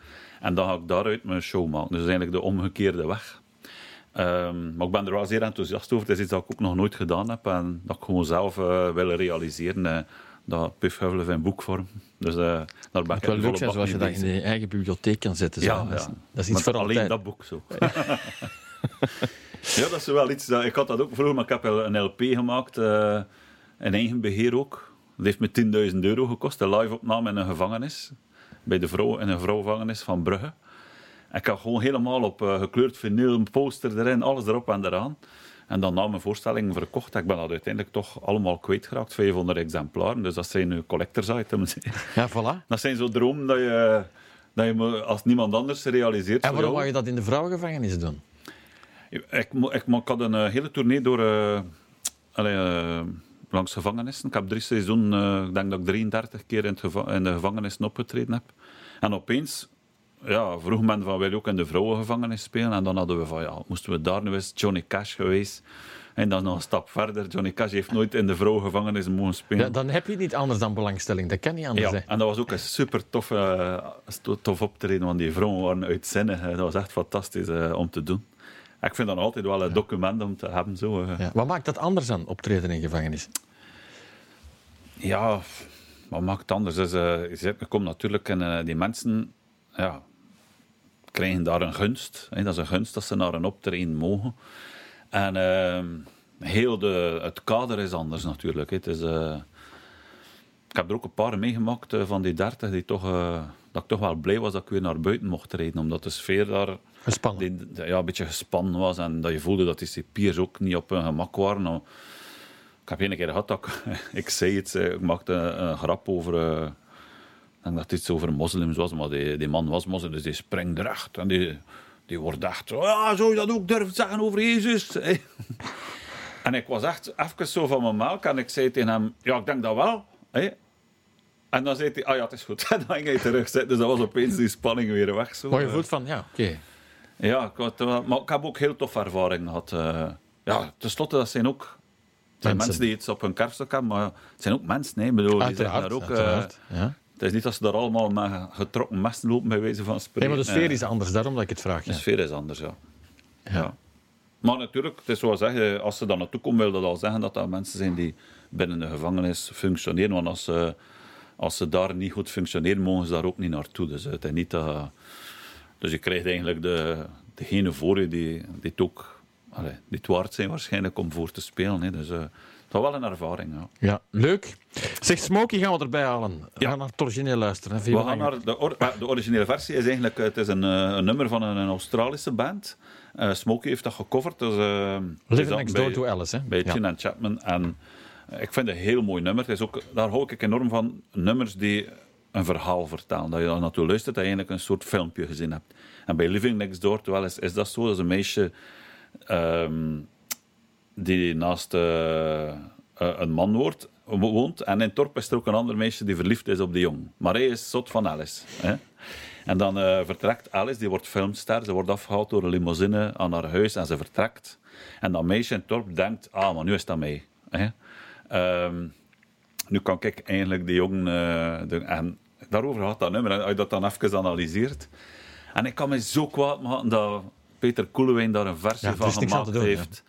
en dan ga ik daaruit mijn show maken. Dus eigenlijk de omgekeerde weg. Ehm, maar ik ben er wel zeer enthousiast over. Het is iets dat ik ook nog nooit gedaan heb en dat ik gewoon zelf eh wil realiseren. eh, dat Puff Huffelen in boekvorm. Dus eh, daar ben ik Het wel leuk zijn zoals je dat in je eigen bibliotheek kan zetten. Ja, dat, is, ja. dat is iets voor alleen dat boek zo. [LAUGHS] ja, dat is wel iets. dat- ik had dat ook vroeger, maar ik heb een LP gemaakt. eh in eigen beheer ook. Dat heeft me 10.000 euro gekost. Een live-opname in een gevangenis. Bij de vrouw in een vrouwgevangenis van Brugge. Ik had gewoon helemaal op eh, gekleurd vinyl, poster erin, alles erop en eraan. En dan na mijn voorstelling verkocht. Ik ben dat uiteindelijk toch allemaal kwijtgeraakt. 500 exemplaren. Dus dat zijn nu collectors items. [LAUGHS] Ja, voilà. Dat zijn zo dromen dat je, dat je als niemand anders realiseert. En waarom wou je dat in de vrouwengevangenis doen? Ik, ik, had een eh, hele tournee door eh, langs gevangenissen. Ik heb drie seizoenen, ik denk dat ik 33 keer in, in de gevangenissen opgetreden heb. En opeens ja, vroeg men van, wil je ook in de vrouwengevangenis spelen? En dan hadden we van, ja, moesten we daar nu eens Johnny Cash geweest. En dan nog een stap verder. Johnny Cash heeft nooit in de vrouwengevangenis mogen spelen. Ja, dan heb je niet anders dan belangstelling. Dat kan niet anders. Ja, hè. en dat was ook een super tof, eh, tof optreden, want die vrouwen waren uitzinnig. Dat was echt fantastisch eh, om te doen. Ik vind dat altijd wel een document om te hebben. Zo, eh. Ja. Wat maakt dat anders dan optreden in gevangenis? Ja, wat maakt het anders? Dus, eh, je komt natuurlijk in die mensen ja, krijgen daar een gunst. Hè? Dat is een gunst dat ze naar een optreden mogen. En ehm, heel de, het kader is anders natuurlijk. hè. Het is, eh, ik heb er ook een paar meegemaakt eh, van die dertig die toch, eh, dat ik toch wel blij was dat ik weer naar buiten mocht rijden. Omdat de sfeer daar Gespannen. die, ja, een beetje gespannen was en dat je voelde dat die cipiers ook niet op hun gemak waren. Nou, ik heb één keer gehad dat ik, [LAUGHS] ik zei het, ik maakte een, een grap over, denk dat het iets over moslims was, maar die, die man was moslim, dus die springt recht. En die, die wordt echt zo, ja, zou je dat ook durven zeggen over Jezus? [LAUGHS] en ik was echt even zo van mijn melk en ik zei tegen hem, ja, ik denk dat wel. En dan zei hij, ah ja, het is goed. [LAUGHS] En dan ging hij terug zitten, dus dat was opeens die spanning weer weg. Zo. Maar je voelt van, ja, oké. Ja, ik had, eh, maar ik heb ook heel toffe ervaringen gehad. eh. ja, tenslotte, dat zijn ook het zijn Mensen. mensen die iets op hun kerfstok hebben, maar het zijn ook mensen. Ik bedoel, die zijn daar ook, eh, ja. Het is niet dat ze daar allemaal met getrokken messen lopen, bij wijze van Nee, spreken. maar de sfeer Eh, is anders, daarom dat ik het vraag. de Ja. sfeer is anders, ja. Ja. ja. Maar natuurlijk, het is zoals zeggen, als ze daar naartoe komen, wil dat al zeggen dat dat mensen zijn die binnen de gevangenis functioneren. Want als ze, als ze daar niet goed functioneren, mogen ze daar ook niet naartoe. Dus, het is niet dat, dus je krijgt eigenlijk de, degene voor je die, die het ook allee, die het waard zijn waarschijnlijk om voor te spelen. Hè. Dus eh, was wel een ervaring. Ja. Ja, leuk. Zeg, Smokey gaan we erbij halen. We Ja. gaan naar het origineel luisteren. hè. We gaan naar de, or- eh, de originele versie is eigenlijk het is een, eh, een nummer van een, Australische band. Eh Smokey heeft dat gecoverd. Dus, eh, Living dat Next Door to Alice. Hè? bij. Chin Chapman. En eh, ik vind het een heel mooi nummer. Het is ook, daar hou ik enorm van. Nummers die een verhaal vertellen. Dat je daar naartoe luistert, dat je eigenlijk een soort filmpje gezien hebt. En bij Living Next Door to Alice is dat zo. Dat is een meisje ehm, die naast eh, eh, een man wordt, woont. En in het dorp is er ook een ander meisje die verliefd is op die jong. Maar hij is zot van Alice. Hè? En dan eh, vertrekt Alice, die wordt filmster. Ze wordt afgehaald door een limousine aan haar huis en ze vertrekt. En dat meisje in het dorp denkt, ah, maar nu is dat mij. Hè? Ehm, nu kan ik eigenlijk die jongen... doen. en daarover gaat dat nummer, en als je dat dan even analyseert. En ik kan me zo kwaad maken dat Peter Koelewijn daar een versie Ja, er van gemaakt doen, heeft.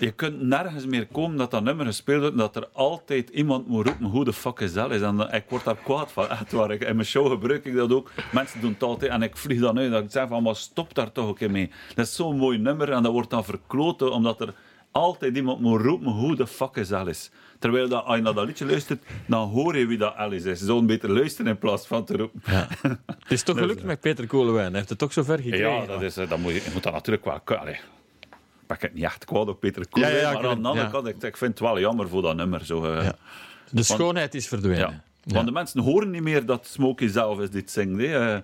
Je kunt nergens meer komen dat dat nummer gespeeld wordt en dat er altijd iemand moet roepen hoe de fuck is dat is. En eh, ik word daar kwaad van. [LAUGHS] Echt waar. Ik- In mijn show gebruik ik dat ook. Mensen doen het altijd en ik vlieg dan uit. Dat ik zeg van, maar stop daar toch een keer mee. Dat is zo'n mooi nummer en dat wordt dan verkloten omdat er altijd iemand moet roepen hoe de fuck is Alice. Terwijl dat, als je naar dat liedje luistert, dan hoor je wie dat Alice is. Een beter luisteren in plaats van te roepen. Het is toch [LAUGHS] gelukt met Peter Koelewijn. Hij heeft het toch zo ver gekregen. Ja, dat is, eh, dat moet je, je moet dat natuurlijk wel kunnen. Ben het niet echt kwaad op Peter Koen, Ja, ja, maar aan weet- de andere kant, ik, ik vind het wel jammer voor dat nummer. Zo, eh. De schoonheid is verdwenen. Want de mensen horen niet meer dat Smokey zelf is dit zingt. Eh,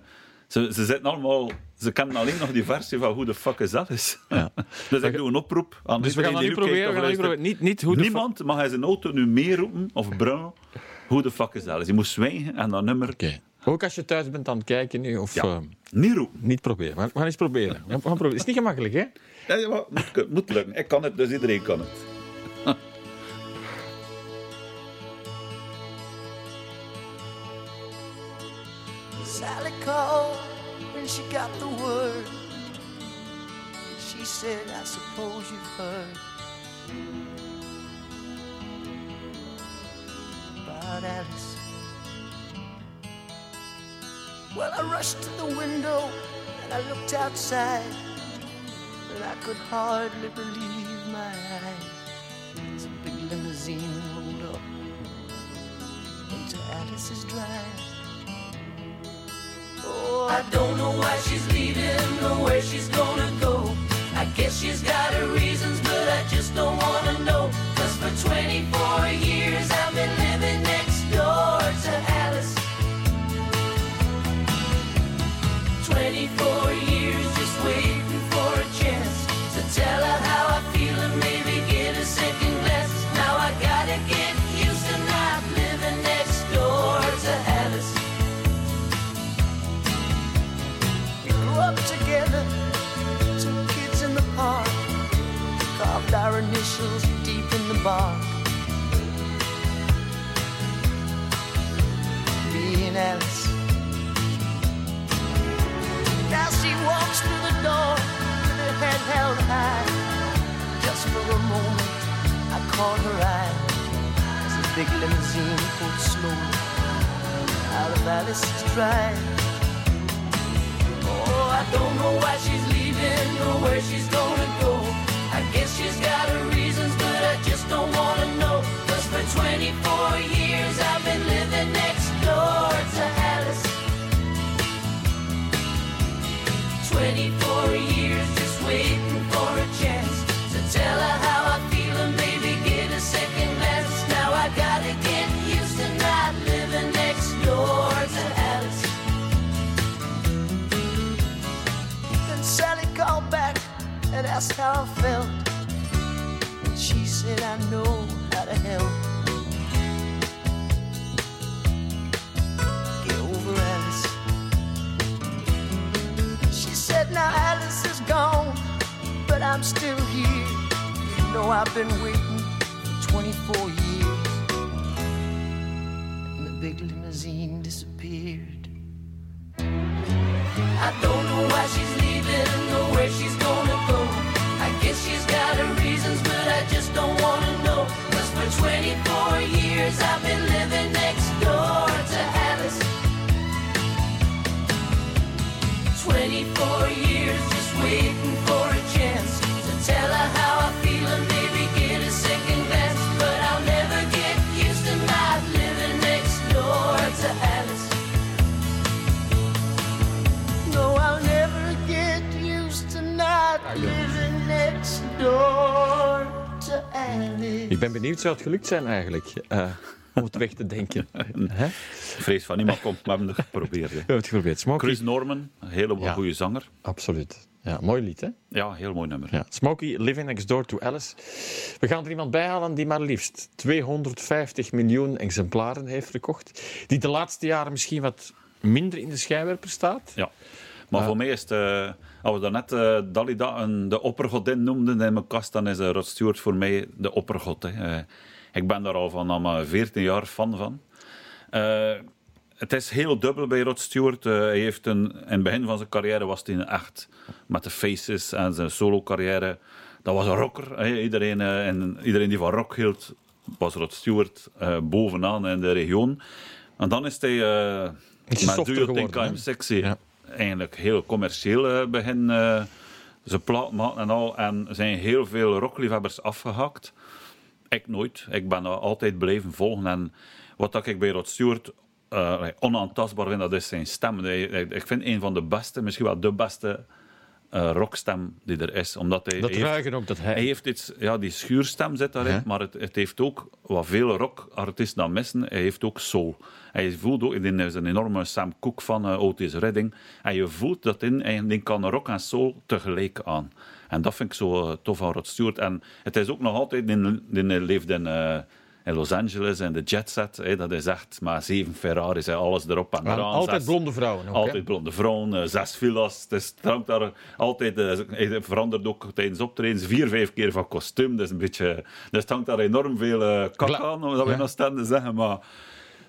ze, ze zitten allemaal... Ze kennen alleen nog die versie van hoe de fuck is dat is. Ja. [LAUGHS] dus ik doe een oproep aan Dus we gaan dat nu proberen. We gaan proberen. Niet, niet hoe Niemand mag in zijn auto nu meer roepen of brullen hoe de fuck is dat is. Je moet zwijgen en dat nummer Oké. Ook als je thuis bent aan het kijken nu, of Ja. eh, niet roepen. niet proberen. We gaan- we gaan eens proberen. We gaan proberen. Het is niet gemakkelijk, hè? Ja, ja, maar het moet, moet lukken. Ik kan het, dus iedereen kan het. Sally called when she got the word. She said, I suppose you've heard about Alice. Well, I rushed to the window and I looked outside, but I could hardly believe my eyes. A big limousine rolled up into Alice's drive. Oh, I don't know why she's leaving or where she's gonna go. I guess she's got her reasons, but I just don't wanna know. Cause for 24 years I've been limousine disappeared. I don't know why she's leaving Ik ben benieuwd, zou het gelukt zijn eigenlijk? eh, om het weg te denken. [LAUGHS] Vrees van niemand komt, maar we hebben het geprobeerd. hè. We hebben het geprobeerd. Smokey. Chris Norman, een hele Ja. goede zanger. Absoluut. Ja, mooi lied, hè? Ja, heel mooi nummer. Ja. Smokey, Living Next Door to Alice. We gaan er iemand bij halen die maar liefst 250 miljoen exemplaren heeft verkocht. Die de laatste jaren misschien wat minder in de schijnwerper staat. Ja. Maar voor mij is het, eh, als we daarnet eh Dalida een, de oppergodin noemden in mijn kast, dan is eh, Rod Stewart voor mij de oppergod. Hè. Eh, ik ben daar al van al maar 14 jaar fan van. Het is heel dubbel bij Rod Stewart. Hij heeft een, in het begin van zijn carrière was hij echt met de Faces en zijn solo carrière. Dat was een rocker. Hè. Iedereen, en iedereen die van rock hield, was Rod Stewart bovenaan in de region. En dan is hij Iets met Do You Think geworden, I'm hè? Sexy Ja. Eigenlijk heel commercieel eh, begin eh ze maken en al. En zijn heel veel rockliefhebbers afgehakt. Ik nooit. Ik ben altijd blijven volgen. En wat dat ik bij Rod Stewart eh, onaantastbaar vind, dat is zijn stem. Ik vind een van de beste, misschien wel de beste eh, rockstem die er is. Omdat hij, Dat heeft- ruigen ook dat hij... hij heeft iets, ja, die schuurstem zit daarin, maar het, het heeft ook wat vele rockartiesten dan missen. Hij heeft ook soul. Hij voelt ook, die is een enorme Sam Cooke van uh, Otis Redding. En je voelt dat in, en die kan rock en soul tegelijk aan. En dat vind ik zo eh, tof aan Rod Stewart. En het is ook nog altijd, die, die leeft in, eh, in Los Angeles en de jet set. hè, dat is echt maar zeven Ferraris, hè, alles erop en eraan. altijd zes- blonde vrouwen ook, hè? Altijd blonde vrouwen, eh, zes villa's. Het, is, het hangt daar altijd, eh, hij verandert ook tijdens optredens vier, vijf keer van kostuum. Dus, een beetje, dus het hangt daar enorm veel eh kak aan, om dat we Ja. nog staan te zeggen. Maar,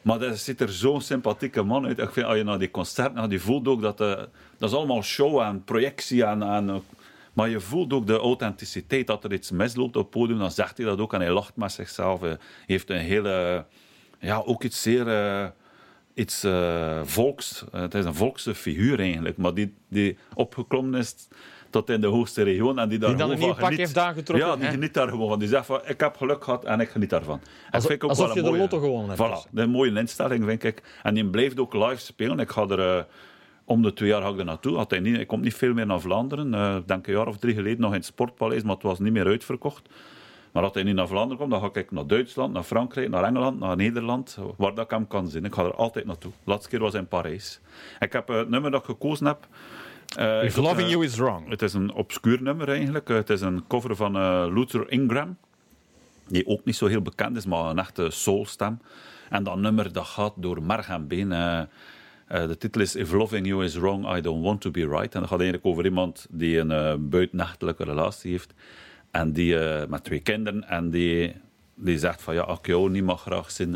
maar er ziet er zo'n sympathieke man uit. Ik vind, als je naar die concerten gaat, je voelt ook dat... eh, dat is allemaal show en projectie en... en eh, maar je voelt ook de authenticiteit. Dat er iets misloopt op het podium, dan zegt hij dat ook. En hij lacht met zichzelf. Hij heeft een hele... Ja, ook iets zeer... eh, iets eh, volks. Het is een volkse figuur eigenlijk, maar die, die opgeklommen is tot in de hoogste region en die daar Die dan een nieuw pak heeft aangetrokken, Ja, die hè? geniet daar gewoon van. Die zegt van, ik heb geluk gehad en ik geniet daarvan. Vind ik ook alsof wel je een de lotto gewonnen hebt. Voilà, een mooie instelling vind ik. En die blijft ook live spelen. Ik ga er... eh, om de twee jaar ga ik er naartoe. Had hij niet, ik kom niet veel meer naar Vlaanderen. Eh, Ik denk een jaar of drie geleden nog in het Sportpaleis, maar het was niet meer uitverkocht. Maar als hij niet naar Vlaanderen komt, dan ga ik naar Duitsland, naar Frankrijk, naar Engeland, naar Nederland, waar dat ik hem kan zien. Ik ga er altijd naartoe. De laatste keer was in Parijs. Ik heb eh, het nummer dat ik gekozen heb. eh, If loving you is wrong. Het is een obscuur nummer eigenlijk. Het is een cover van Luther Ingram, die ook niet zo heel bekend is, maar een echte soulstem. En dat nummer dat gaat door merg en been. Eh, de titel is If Loving You Is Wrong, I Don't Want To Be Right. En dat gaat eigenlijk over iemand die een eh buitenachtelijke relatie heeft. En die, eh, met twee kinderen. En die, die zegt van, ja, als ik jou niet mag graag zien,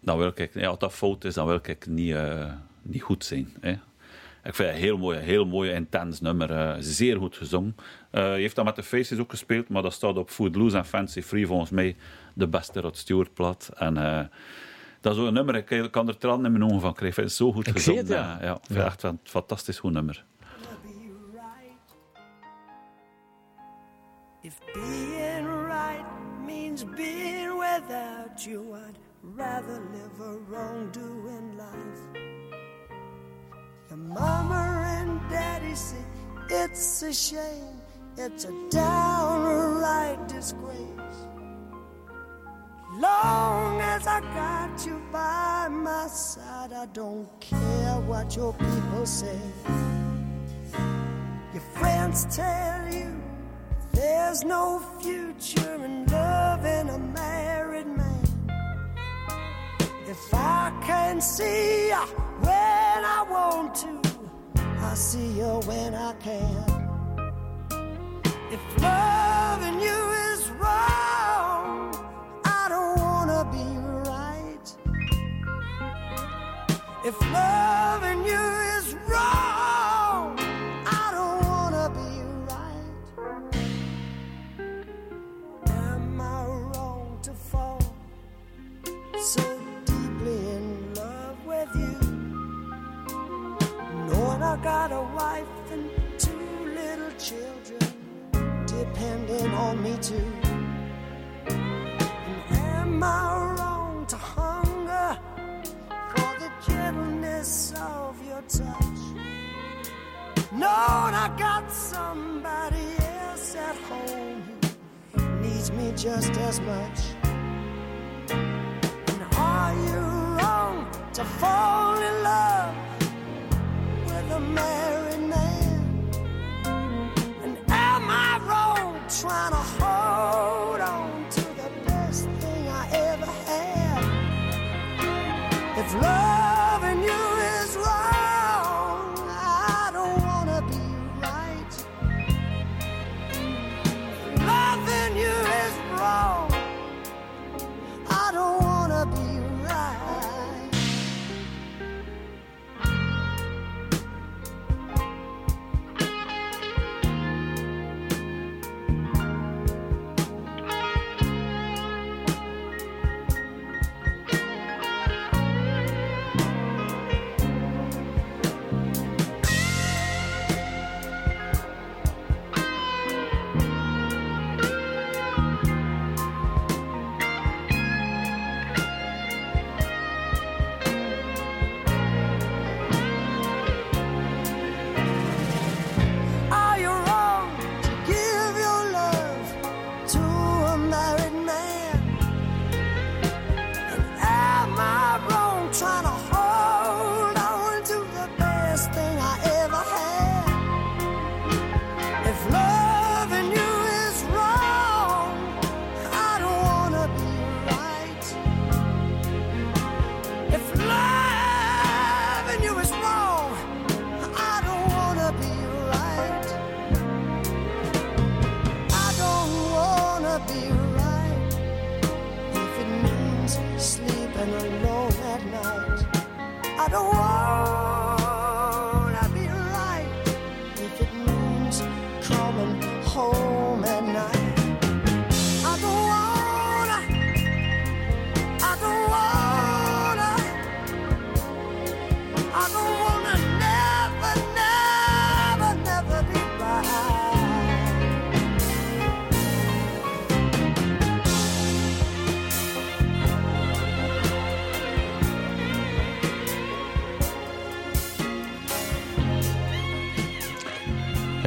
dan wil ik, ja, als dat fout is, dan wil ik niet, niet goed zijn. Hè. Ik vind het een heel mooi, heel mooi, intens nummer. zeer goed gezongen. Hij heeft dat met de Faces ook gespeeld, maar dat staat op Food Loose en Fancy Free volgens mij de beste Rod Stewart plaat. En dat is ook een nummer, ik kan er tranen in mijn ogen van krijgen. Het zo goed Ik gezongen. zie het, ja. ja, het echt een fantastisch goed nummer. If being right means being without you, I'd rather live a wrongdoing life. Your mama and daddy say it's a shame, it's a downright disgrace. Long as I got you by my side, I don't care what your people say. Your friends tell you There's no future in loving a married man. If I can see you when I want to, I see you when I can. If loving you If loving you is wrong, I don't wanna be right. Am I wrong to fall so deeply in love with you? Knowing I got a wife and two little children depending on me too. And am I gentleness of your touch? Knowing I got somebody else at home who needs me just as much. And are you wrong to fall in love with a married man? And am I wrong trying to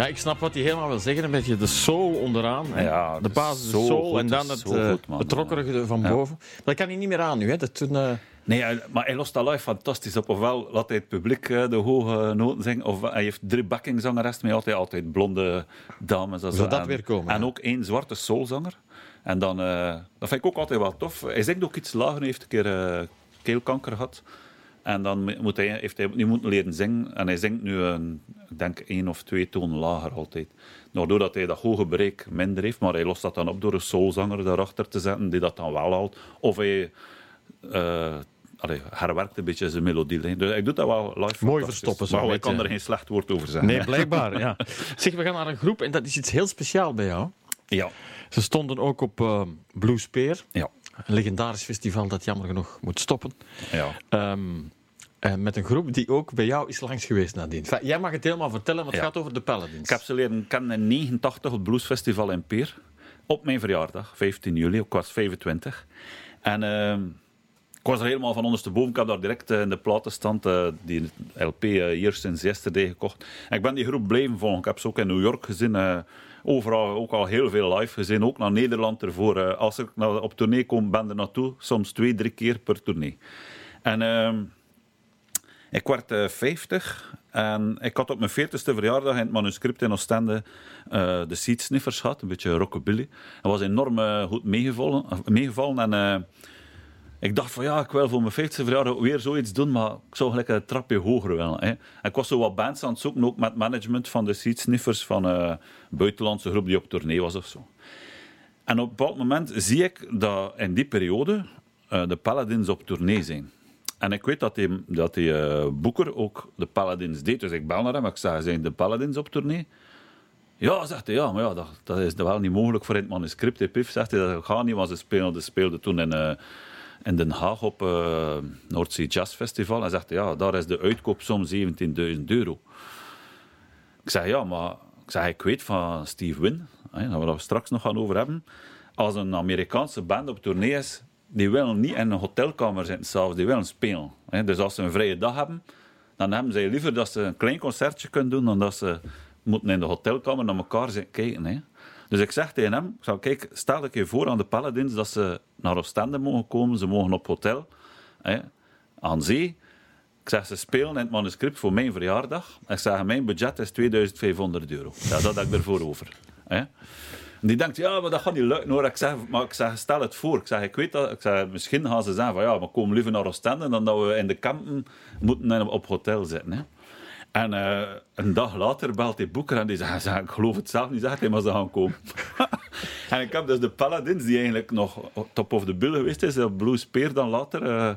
ik snap wat hij helemaal wil zeggen. Een beetje de soul onderaan. Ja, de basis is de soul goed, en dan het, eh, goed, man. het rockerige van boven. Dat kan hij niet meer aan nu. Hè. Dat toen, eh, Nee, maar hij lost dat live fantastisch op. Ofwel laat hij het publiek eh, de hoge noten zingen, of hij heeft drie backingzangeressen met altijd, altijd blonde dames. Zou dat En- weer komen, En ja. ook één zwarte soulzanger. En dan, dat vind ik ook altijd wel tof. Hij zingt ook iets lager, hij heeft een keer keelkanker gehad. En dan moet hij, heeft hij opnieuw moeten leren zingen. En hij zingt nu, een, ik denk, één of twee tonen lager altijd. Waardoor dat hij dat hoge bereik minder heeft. Maar hij lost dat dan op door een soulzanger daarachter te zetten, die dat dan wel haalt. Of hij eh allee, herwerkt een beetje zijn melodielijn. Dus hij doet dat wel live. fantastisch. verstoppen, zo Maar ik kan er geen slecht woord over zeggen. Nee, blijkbaar. ja. [LAUGHS] Zeg, we gaan naar een groep en dat is iets heel speciaals bij jou. Ja. Ze stonden ook op eh Blue Spear, Ja. Een legendarisch festival dat jammer genoeg moet stoppen. Ja. Ehm, eh, met een groep die ook bij jou is langs geweest nadien. Enfin, jij mag het helemaal vertellen, want het Ja. gaat over de Paladins. Ik heb ze leren kennen in 89 op het Bluesfestival in Peer. Op mijn verjaardag, 15 juli. Ik was 25. En ehm, ik was er helemaal van ondersteboven. Ik heb daar direct eh, in de platenstand eh, die LP hier sinds yesterday gekocht. En ik ben die groep blijven volgen. Ik heb ze ook in New York gezien. Eh, overal ook al heel veel live gezien. Ook naar Nederland ervoor. Eh, als ik op tournee kom, ben er naartoe. Soms twee, drie keer per tournee. En... ehm, ik werd eh, 50 En ik had op mijn 40ste verjaardag in het manuscript in Oostende uh, de Seed Sniffers gehad, een beetje rockabilly. Dat was enorm uh, goed meegevallen. meegevallen en uh, ik dacht van ja, ik wil voor mijn 50ste verjaardag weer zoiets doen, maar ik zou gelijk een trapje hoger willen. Hè. En ik was zo wat bands aan het zoeken, ook met management van de Seed Sniffers, van een buitenlandse groep die op tournee was of zo. En op een bepaald moment zie ik dat in die periode de Paladins op tournee zijn. En ik weet dat die, dat die uh, boeker ook de Paladins deed. Dus ik bel naar hem. Ik zei, zijn de Paladins op tournee? Ja, zegt hij. Ja, maar ja, dat, dat is wel niet mogelijk voor in het manuscript. Pif zegt hij, dat gaat niet, want ze speelden, speelden toen in, in Den Haag op uh, Noordzee Jazz Festival. En zegt ja, daar is de uitkoopsom 17.000 euro. Ik zeg, ja, maar ik, zeg, ik weet van Steve Wynn, hè, dat we het straks nog gaan over hebben. Als een Amerikaanse band op tournee is, die willen niet in een hotelkamer zitten s'avonds, die willen spelen. Dus als ze een vrije dag hebben, dan hebben ze liever dat ze een klein concertje kunnen doen dan dat ze moeten in de hotelkamer naar elkaar zitten kijken. Dus ik zeg tegen hem, ik zou, kijk, stel ik je voor aan de Paladins dat ze naar Oostende mogen komen, ze mogen op hotel, hè, aan zee. Ik zeg, ze spelen in het manuscript voor mijn verjaardag. Ik zeg, mijn budget is 2500 euro. Ja, dat heb ik ervoor over. Hè. En die denkt, ja, maar dat gaat niet lukken hoor. Ik zeg, maar ik zeg, stel het voor. Ik zeg, ik weet dat. Ik zeg, misschien gaan ze zeggen van ja, we komen liever naar Oostende dan dat we in de kampen moeten op hotel zitten. Hè. En uh, een dag later belt die boeker en die zegt, ik geloof het zelf niet, zegt hij, maar ze gaan komen. [LAUGHS] en ik heb dus de Paladins, die eigenlijk nog top of the bill geweest is, Blue Spear dan later... Uh,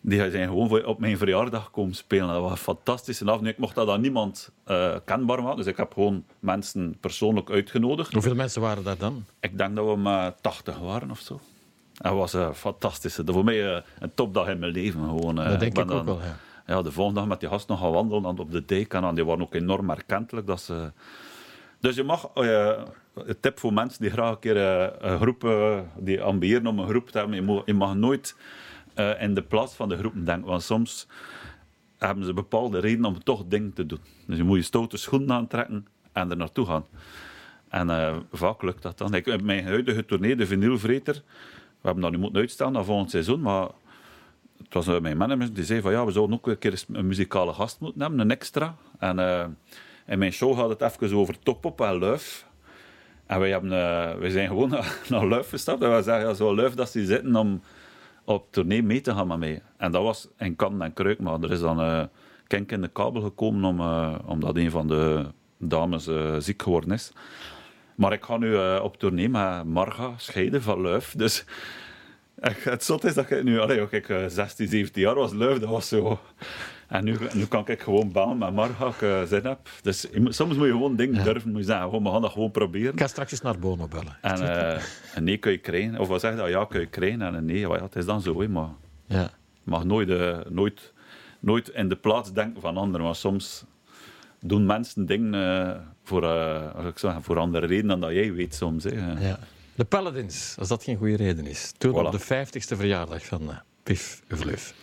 die zijn gewoon op mijn verjaardag komen spelen. Dat was fantastisch. En ik mocht dat aan niemand uh, kenbaar maken. Dus ik heb gewoon mensen persoonlijk uitgenodigd. Hoeveel mensen waren daar dan? Ik denk dat we maar 80 waren of zo. Dat was een fantastische. Voor mij een topdag in mijn leven. Gewoon, dat denk ik, ik ook wel, ja. Ja. De volgende dag met die gast nog gaan wandelen op de dijk. En die waren ook enorm erkentelijk. Dat ze... Dus je mag... een tip voor mensen die graag een keer een groep... die ambiëren om een groep te hebben. Je mag, je mag nooit uh, in de plaats van de groepen denken. Want soms hebben ze bepaalde redenen om toch dingen te doen. Dus je moet je stoute schoenen aantrekken en er naartoe gaan. En uh, vaak lukt dat dan. Ik, mijn huidige tournee, de vinylvreter, we hebben dat nu moeten uitstellen naar volgend seizoen, maar het was uh, mijn manager die zei van ja, we zouden ook een keer een muzikale gast moeten hebben, een extra. En uh, in mijn show gaat het even over Topop en Luif. En wij, hebben, wij zijn gewoon [LAUGHS] naar, Luif gestapt en we zeggen, ja, zo Luif dat ze zitten om op tournee mee te gaan met. En dat was in kan en kruik, maar er is dan uh, kink in de kabel gekomen om, omdat een van de dames ziek geworden is. Maar ik ga nu op tournee met Marga scheiden van Luif. Dus het zot is dat ik nu, allee, ik 16, 17 jaar was Luif, dat was zo en nu, nu kan ik gewoon baan met Marga ik uh, zin heb. Dus soms moet je gewoon dingen durven. Moet je zeggen, gewoon, we gaan dat gewoon proberen. Ik ga straks naar Bono bellen. En uh, een nee kun je krijgen. Of wat zeg je? Ja, kun je krijgen. En een nee, ja, het is dan zo. He, maar ja. je mag nooit, uh, nooit, nooit in de plaats denken van anderen. Maar soms doen mensen dingen voor, ik zeg, voor andere redenen dan dat jij weet soms. Hè. Ja. De Paladins, als dat geen goede reden is. Toen voilà. op de 50ste verjaardag van Pif Vleuf.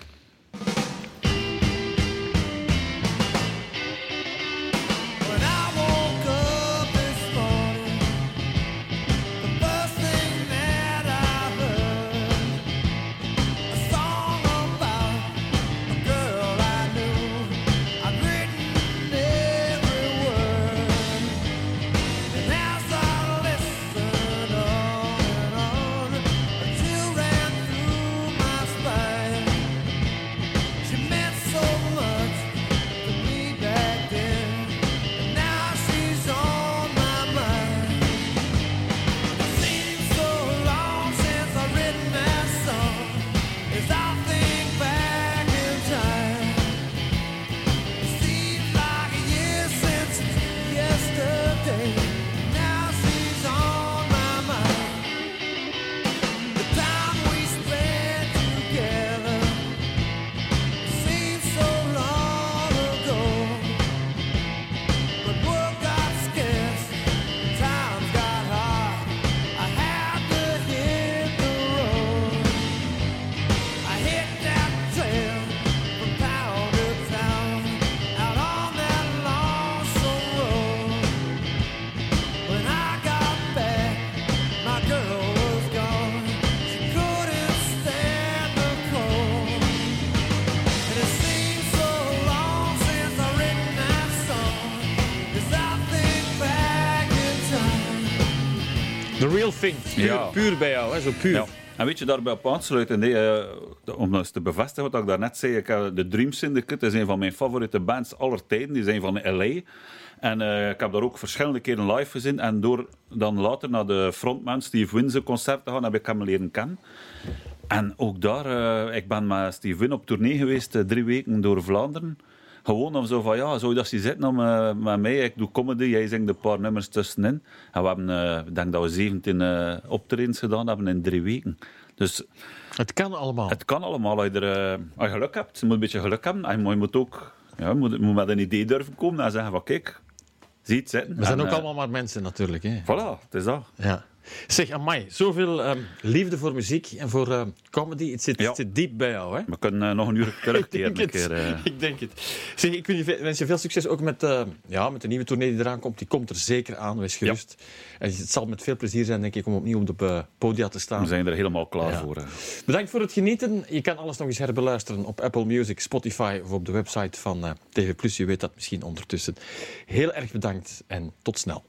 Puur, Ja. puur bij jou, hè? zo puur. Ja. En weet je, daarbij op aansluiten, nee, eh, om eens te bevestigen wat ik daarnet zei, ik heb de Dream Syndicate is een van mijn favoriete bands aller tijden. Die zijn van LA. En eh, ik heb daar ook verschillende keren live gezien. En door dan later naar de frontman Steve zijn concert te gaan, heb ik hem leren kennen. En ook daar, eh, ik ben met Steve Wynn op tournee geweest, drie weken door Vlaanderen. Gewoon om zo van, ja, zou je dat zien zitten om, eh, met mij? Ik doe comedy, jij zingt een paar nummers tussenin. En we hebben, eh, ik denk dat we 17 eh optredens gedaan hebben in drie weken. Dus Het kan allemaal. het kan allemaal als je, er, als je geluk hebt. Je moet een beetje geluk hebben. En je moet ook ja, je moet, je moet met een idee durven komen en zeggen van, kijk, zie het zitten. We zijn En, ook allemaal maar mensen natuurlijk. Hè? Voilà, het is dat. Ja. Zeg, Amai, zoveel ehm, liefde voor muziek en voor ehm, comedy. Het zit, Ja. het zit diep bij jou, hè? We kunnen eh, nog een uur [LAUGHS] terugkeren. Ik denk keer, eh. [LAUGHS] Ik denk het. Zeg, ik wens je veel succes ook met, eh, ja, met de nieuwe tournee die eraan komt. Die komt er zeker aan, wees gerust. En het zal met veel plezier zijn, denk ik, om opnieuw op de eh, podia te staan. We zijn er helemaal klaar Ja. voor. Bedankt voor het genieten. Je kan alles nog eens herbeluisteren op Apple Music, Spotify of op de website van TV+. Je weet dat misschien ondertussen. Heel erg bedankt en tot snel.